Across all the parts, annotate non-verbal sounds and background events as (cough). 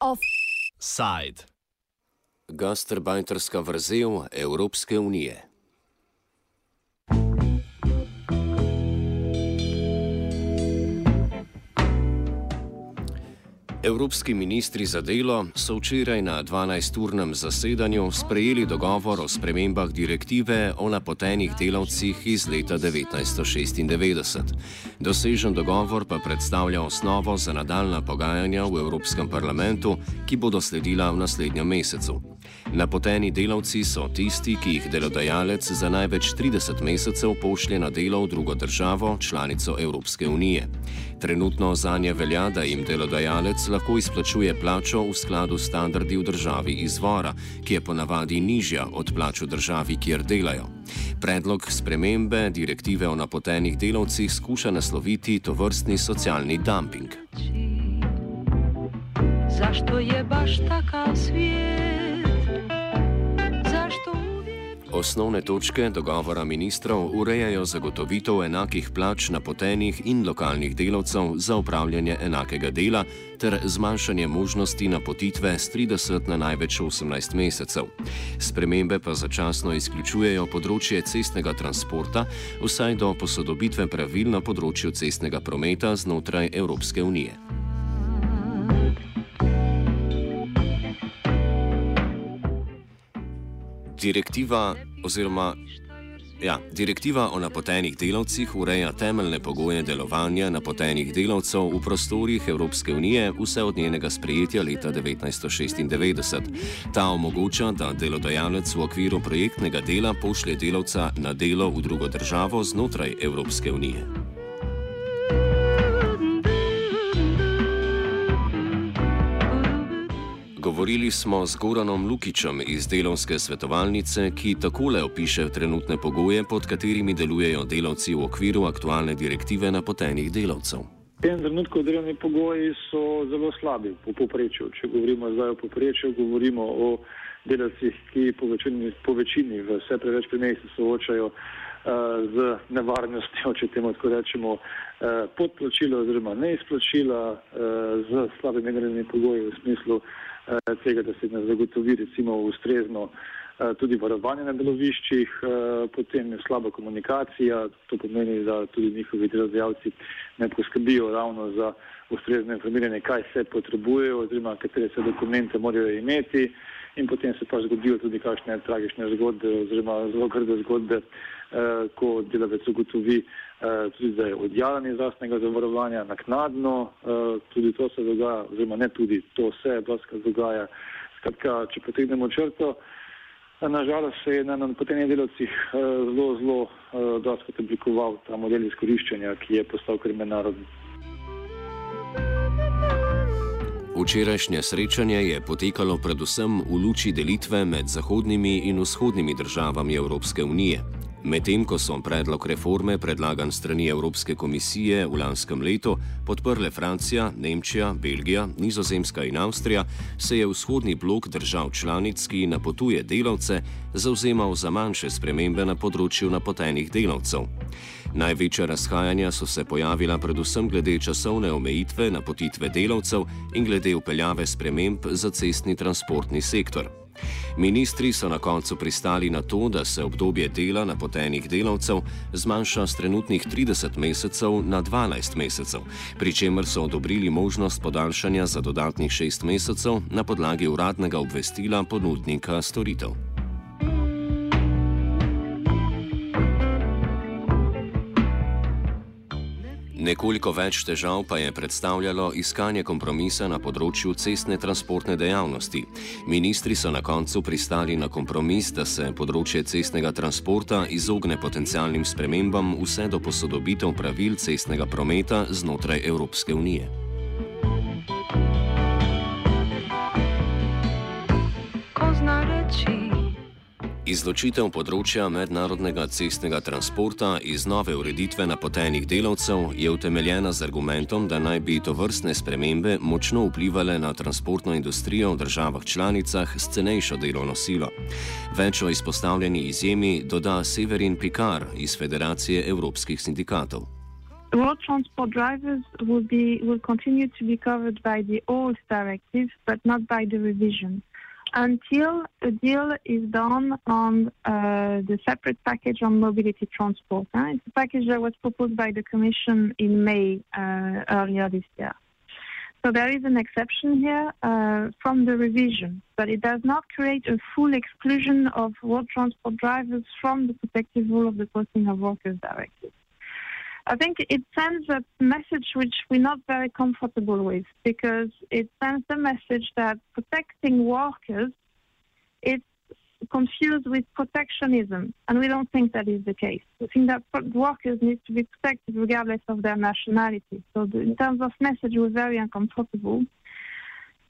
Offside. Gastrbajterska vrzel Evropske unije. Evropski ministri za delo so včeraj na 12-urnem zasedanju sprejeli dogovor o spremembah direktive o napotenih delavcih iz leta 1996. Dosežen dogovor pa predstavlja osnovo za nadaljna pogajanja v Evropskem parlamentu, ki bodo sledila v naslednjem mesecu. Napoteni delavci so tisti, ki jih delodajalec za največ 30 mesecev pošlje na delo v drugo državo, članico Evropske unije. Trenutno za nje velja, da jim delodajalec lahko izplačuje plačo v skladu s standardi v državi izvora, ki je ponavadi nižja od plač v državi, kjer delajo. Predlog spremembe direktive o napotenih delavcih skuša nasloviti to vrstni socialni dumping. Zašto je baš takav svijet? Osnovne točke dogovora ministrov urejajo zagotovitev enakih plač napotenih in lokalnih delavcev za upravljanje enakega dela ter zmanjšanje možnosti napotitve z 30 na največ 18 mesecev. Spremembe pa začasno izključujejo področje cestnega transporta, vsaj do posodobitve pravil na področju cestnega prometa znotraj Evropske unije. Direktiva, oziroma, ja, direktiva o napotenih delavcih ureja temeljne pogoje delovanja napotenih delavcev v prostorih Evropske unije vse od njenega sprejetja leta 1996. Ta omogoča, da delodajalec v okviru projektnega dela pošlje delavca na delo v drugo državo znotraj Evropske unije. Govorili smo z Goranom Lukičem iz delovske svetovalnice, ki takole opiše trenutne pogoje, pod katerimi delujejo delavci v okviru aktualne direktive napotenih delavcev. V tem trenutku delovni pogoji so zelo slabi v poprečju. Če govorimo zdaj o poprečju, govorimo o delavcih, ki po večini, po večini vse preveč pri meni se soočajo uh, z nevarnostjo, če temu tako rečemo, uh, podplačila oziroma neizplačila, uh, z slabimi delovnimi pogoji v smislu Eh, tega, da se ne zagotovi recimo ustrezno eh, tudi varovanje na deloviščih, eh, potem je slaba komunikacija, to pomeni, da tudi njihovi delodajalci ne poskrbijo ravno za ustrezno informiranje, kaj se potrebujejo oziroma katere se dokumente morajo imeti. In potem se pa zgodijo tudi kakšne tragične zgodbe oziroma zelo grde zgodbe, ko delavec ugotovi, Eh, tudi za odjavljanje zdravstvenega zavarovanja naknadno, eh, tudi to se dogaja, oziroma ne tudi to se doska dogaja. Skratka, če potegnemo črto, eh, nažalost se je na napotenih delovcih zelo, zelo doskrat oblikoval ta model izkoriščanja, ki je postal kriminalni. Včerajšnje srečanje je potekalo predvsem v luči delitve med zahodnimi in vzhodnimi državami Evropske unije. Medtem ko so predlog reforme predlagan strani Evropske komisije v lanskem letu podprle Francija, Nemčija, Belgija, Nizozemska in Avstrija, se je vzhodni blok držav članic, ki napotuje delavce, zauzemal za manjše spremembe na področju napotenih delavcev. Največja razhajanja so se pojavila predvsem glede časovne omejitve napotitve delavcev in glede upeljave sprememb za cestni transportni sektor. Ministri so na koncu pristali na to, da se obdobje dela napotenih delavcev zmanjša z trenutnih 30 mesecev na 12 mesecev, pri čemer so odobrili možnost podaljšanja za dodatnih 6 mesecev na podlagi uradnega obvestila ponudnika storitev. Nekoliko več težav pa je predstavljalo iskanje kompromisa na področju cestne transportne dejavnosti. Ministri so na koncu pristali na kompromis, da se področje cestnega transporta izogne potencialnim spremembam vse do posodobitev pravil cestnega prometa znotraj Evropske unije. Izločitev področja mednarodnega cestnega transporta iz nove ureditve napotenih delavcev je utemeljena z argumentom, da naj bi to vrstne spremembe močno vplivali na transportno industrijo v državah članicah s cenejšo delovno silo. Več o izpostavljeni izjemi doda Severin Pikar iz Federacije evropskih sindikatov. road transport drivers will be will continue to be covered by the old directive, but not by the revision, until a deal is done on uh, the separate package on mobility transport. Huh? It's a package that was proposed by the Commission in May uh, earlier this year. So there is an exception here uh, from the revision, but it does not create a full exclusion of road transport drivers from the protective rule of the Posting of Workers Directive. I think it sends a message which we're not very comfortable with because it sends the message that protecting workers is confused with protectionism, and we don't think that is the case. We think that workers need to be protected regardless of their nationality. So, in terms of message, we're very uncomfortable.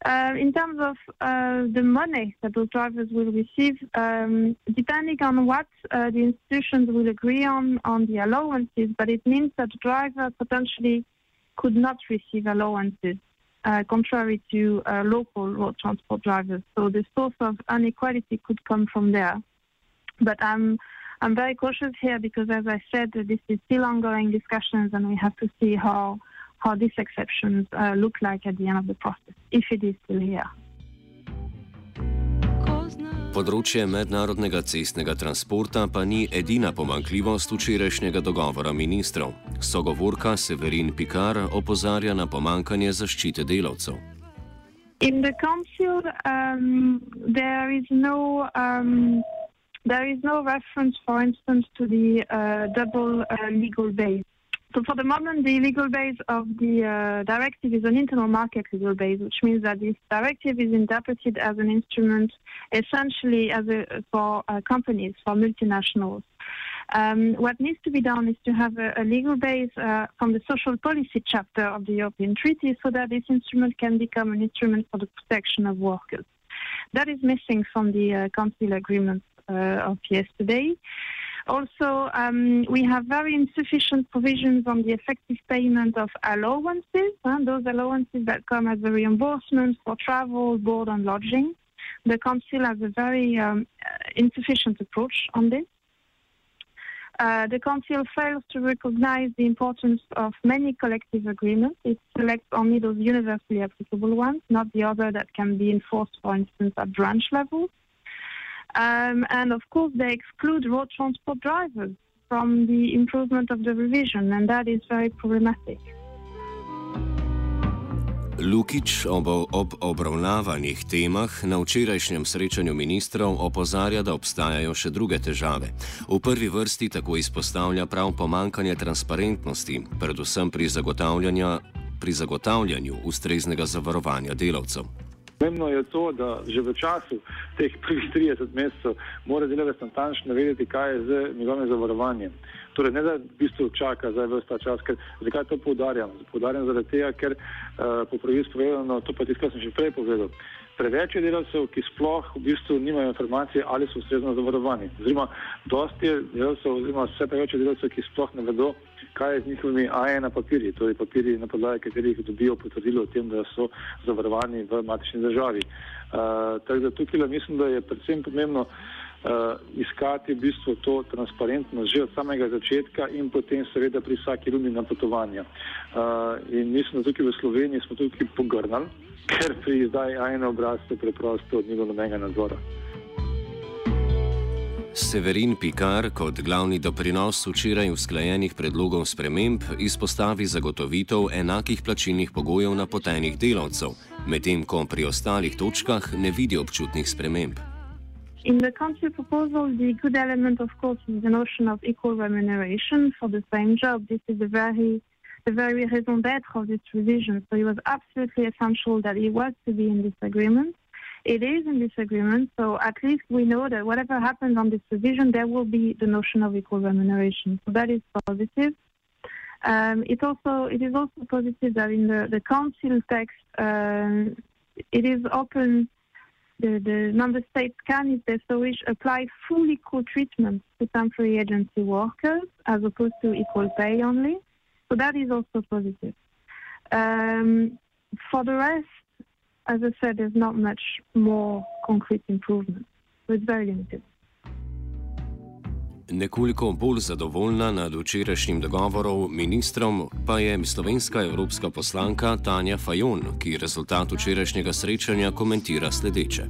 Uh, in terms of uh, the money that those drivers will receive, um, depending on what uh, the institutions will agree on on the allowances, but it means that the driver potentially could not receive allowances, uh, contrary to uh, local road transport drivers. So the source of inequality could come from there. But I'm I'm very cautious here because, as I said, this is still ongoing discussions, and we have to see how how these exceptions uh, look like at the end of the process, if it is still here. Področje mednarodnega cestnega transporta pa ni edina pomankljivost včerajšnjega dogovora ministrov. Sogovorka Severin Pikar opozarja na pomankanje zaščite delavcev. In the council, um, there is no um, there is no reference, for instance, to the uh, double uh, legal base. So for the moment, the legal base of the uh, directive is an internal market legal base, which means that this directive is interpreted as an instrument essentially as a, for uh, companies, for multinationals. Um, what needs to be done is to have a, a legal base uh, from the social policy chapter of the European Treaty so that this instrument can become an instrument for the protection of workers. That is missing from the uh, Council agreement uh, of yesterday. Also, um, we have very insufficient provisions on the effective payment of allowances, those allowances that come as a reimbursement for travel, board, and lodging. The Council has a very um, insufficient approach on this. Uh, the Council fails to recognize the importance of many collective agreements. It selects only those universally applicable ones, not the other that can be enforced, for instance, at branch level. Um, and of course, they exclude road transport drivers from the improvement of the revision, and that is very problematic. Lukič ob, ob obravnavanih temah na včerajšnjem srečanju ministrov opozarja, da obstajajo še druge težave. V prvi vrsti tako izpostavlja prav pomankanje transparentnosti, predvsem pri, pri zagotavljanju ustreznega zavarovanja delavcev. Pomembno je to, da že v času teh prvih 30 mesecev mora delavec natančno vedeti, kaj je z njegovim zavarovanjem. Torej, ne da v bistvu čaka zdaj vse ta čas, ker zakaj to poudarjam? Poudarjam zaradi tega, ker uh, po pravilu povedano, to pa tisto, kar sem že prej povedal. Preveč je delavcev, ki sploh v bistvu nimajo informacije, ali so ustrezno zavarovani. Oziroma, dosti je delavcev, oziroma vse preveč je delavcev, ki sploh ne vedo, kaj je z njihovimi AE papirji, torej papirji, na podlagi katerih dobijo potrdilo o tem, da so zavarovani v matični državi. Uh, tako da tukaj mislim, da je predvsem pomembno uh, iskati v bistvu to transparentnost že od samega začetka in potem seveda pri vsaki rundi napotovanja. Uh, in mislim, da tukaj v Sloveniji smo tukaj pogrnali, (laughs) ker pri izdaji AE obrazce preprosto ni bilo nobenega nadzora. Severin Pikar kot glavni doprinos včeraj usklajenih predlogov sprememb izpostavi zagotovitev enakih plačilnih pogojev napotenih delavcev, medtem ko pri ostalih točkah ne vidi občutnih sprememb. In the council proposal, the good element, of course, is the notion of equal remuneration for the same job. This is the very, the very raison d'être of this revision. So it was absolutely essential that it was to be in this agreement. It is in this agreement, so at least we know that whatever happens on this provision, there will be the notion of equal remuneration. So that is positive. Um, it also it is also positive that in the, the council text um, it is open. The, the member states can, if they so wish, apply full equal treatment to temporary agency workers as opposed to equal pay only. So that is also positive. Um, for the rest, as I said, there's not much more concrete improvement. So it's very limited. Nekoliko bolj zadovoljna nad včerajšnjim dogovorom ministrom pa je slovenska evropska poslanka Tanja Fajon, ki rezultat včerajšnjega srečanja komentira sledeče.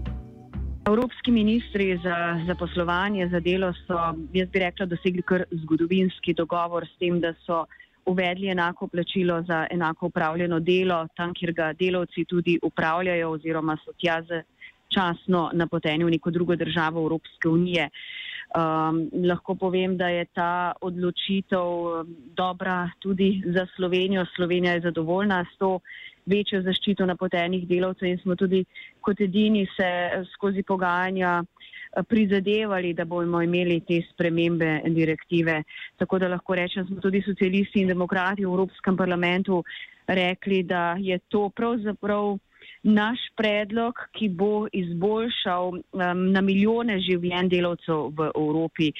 Evropski ministri za zaposlovanje, za delo so, jaz bi rekla, dosegli kar zgodovinski dogovor s tem, da so uvedli enako plačilo za enako upravljeno delo, tam, kjer ga delavci tudi upravljajo oziroma so tja začasno napoteni v neko drugo državo Evropske unije. Um, lahko povem, da je ta odločitev um, dobra tudi za Slovenijo. Slovenija je zadovoljna s to večjo zaščito napotenih delavcev in smo tudi kot edini se skozi pogajanja uh, prizadevali, da bomo imeli te spremembe direktive. Tako da lahko rečem, smo tudi socialisti in demokrati v Evropskem parlamentu rekli, da je to pravzaprav naš predlog, ki bo izboljšal um, na milijone življenj delavcev v Evropi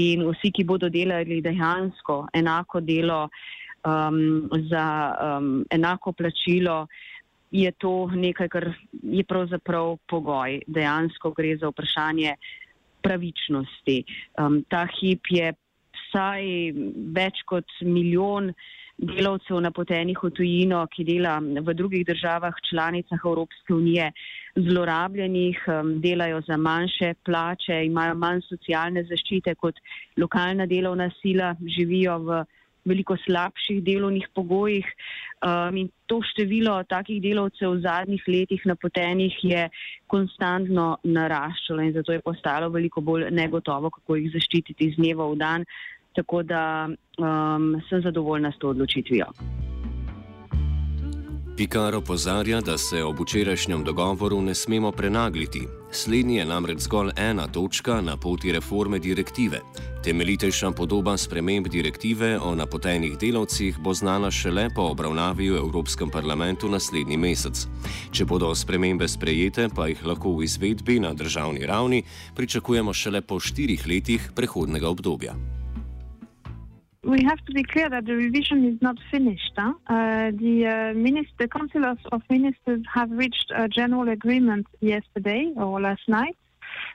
in vsi, ki bodo delali dejansko enako delo um, za um, enako plačilo, je to nekaj, kar je pravzaprav pogoj. Dejansko gre za vprašanje pravičnosti. Um, ta hip je vsaj več kot milijon delavcev napotenih v tujino, ki dela v drugih državah članicah Evropske unije, zlorabljenih, delajo za manjše plače, imajo manj socialne zaščite kot lokalna delovna sila, živijo v veliko slabših delovnih pogojih. Um, in to število takih delavcev v zadnjih letih napotenih je konstantno naraščalo in zato je postalo veliko bolj negotovo, kako jih zaščititi iz dneva v dan tako da um, sem zadovoljna s to odločitvijo. Pikar opozarja, da se ob včerajšnjem dogovoru ne smemo prenagliti. Slednji je namreč zgolj ena točka na poti reforme direktive. Temeljitejša podoba sprememb direktive o napotenih delavcih bo znana šele po obravnavi v Evropskem parlamentu naslednji mesec. Če bodo spremembe sprejete, pa jih lahko v izvedbi na državni ravni pričakujemo šele po štirih letih prehodnega obdobja. We have to be clear that the revision is not finished. Huh? Uh, the, uh, minister, the Council of, Ministers have reached a general agreement yesterday or last night,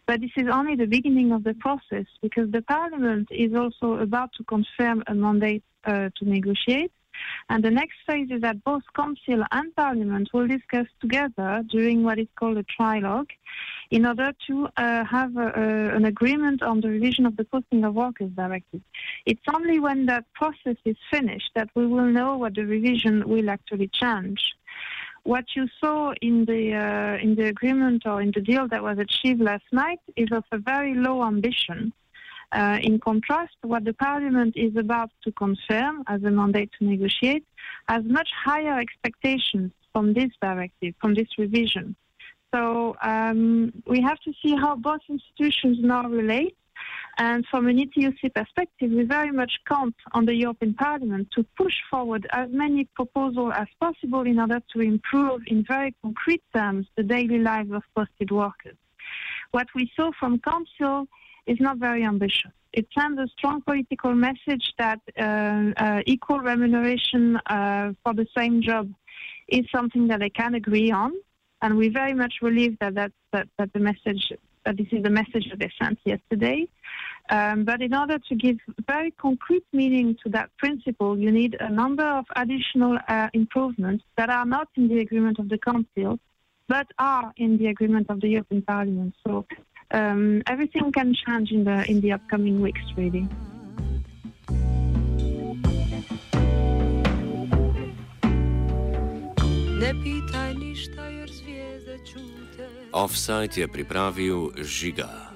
but this is only the beginning of the process because the Parliament is also about to confirm a mandate uh, to negotiate. And the next phase is that both Council and Parliament will discuss together during what is called a trilogue in order to uh, have a, a, an agreement on the revision of the Posting of Workers Directive. It's only when that process is finished that we will know what the revision will actually change. What you saw in the uh, in the agreement or in the deal that was achieved last night is of a very low ambition. Uh, in contrast, what the Parliament is about to confirm as a mandate to negotiate has much higher expectations from this directive, from this revision. So um, we have to see how both institutions now relate. And from an ETUC perspective, we very much count on the European Parliament to push forward as many proposals as possible in order to improve, in very concrete terms, the daily lives of posted workers. What we saw from Council is not very ambitious. It sends a strong political message that uh, uh, equal remuneration uh, for the same job is something that they can agree on and we very much believe that that, that, that the message that this is the message that they sent yesterday. Um, but in order to give very concrete meaning to that principle, you need a number of additional uh, improvements that are not in the agreement of the Council, but are in the agreement of the European Parliament. So um, everything can change in the in the upcoming weeks, really. Offside je pripravil žiga.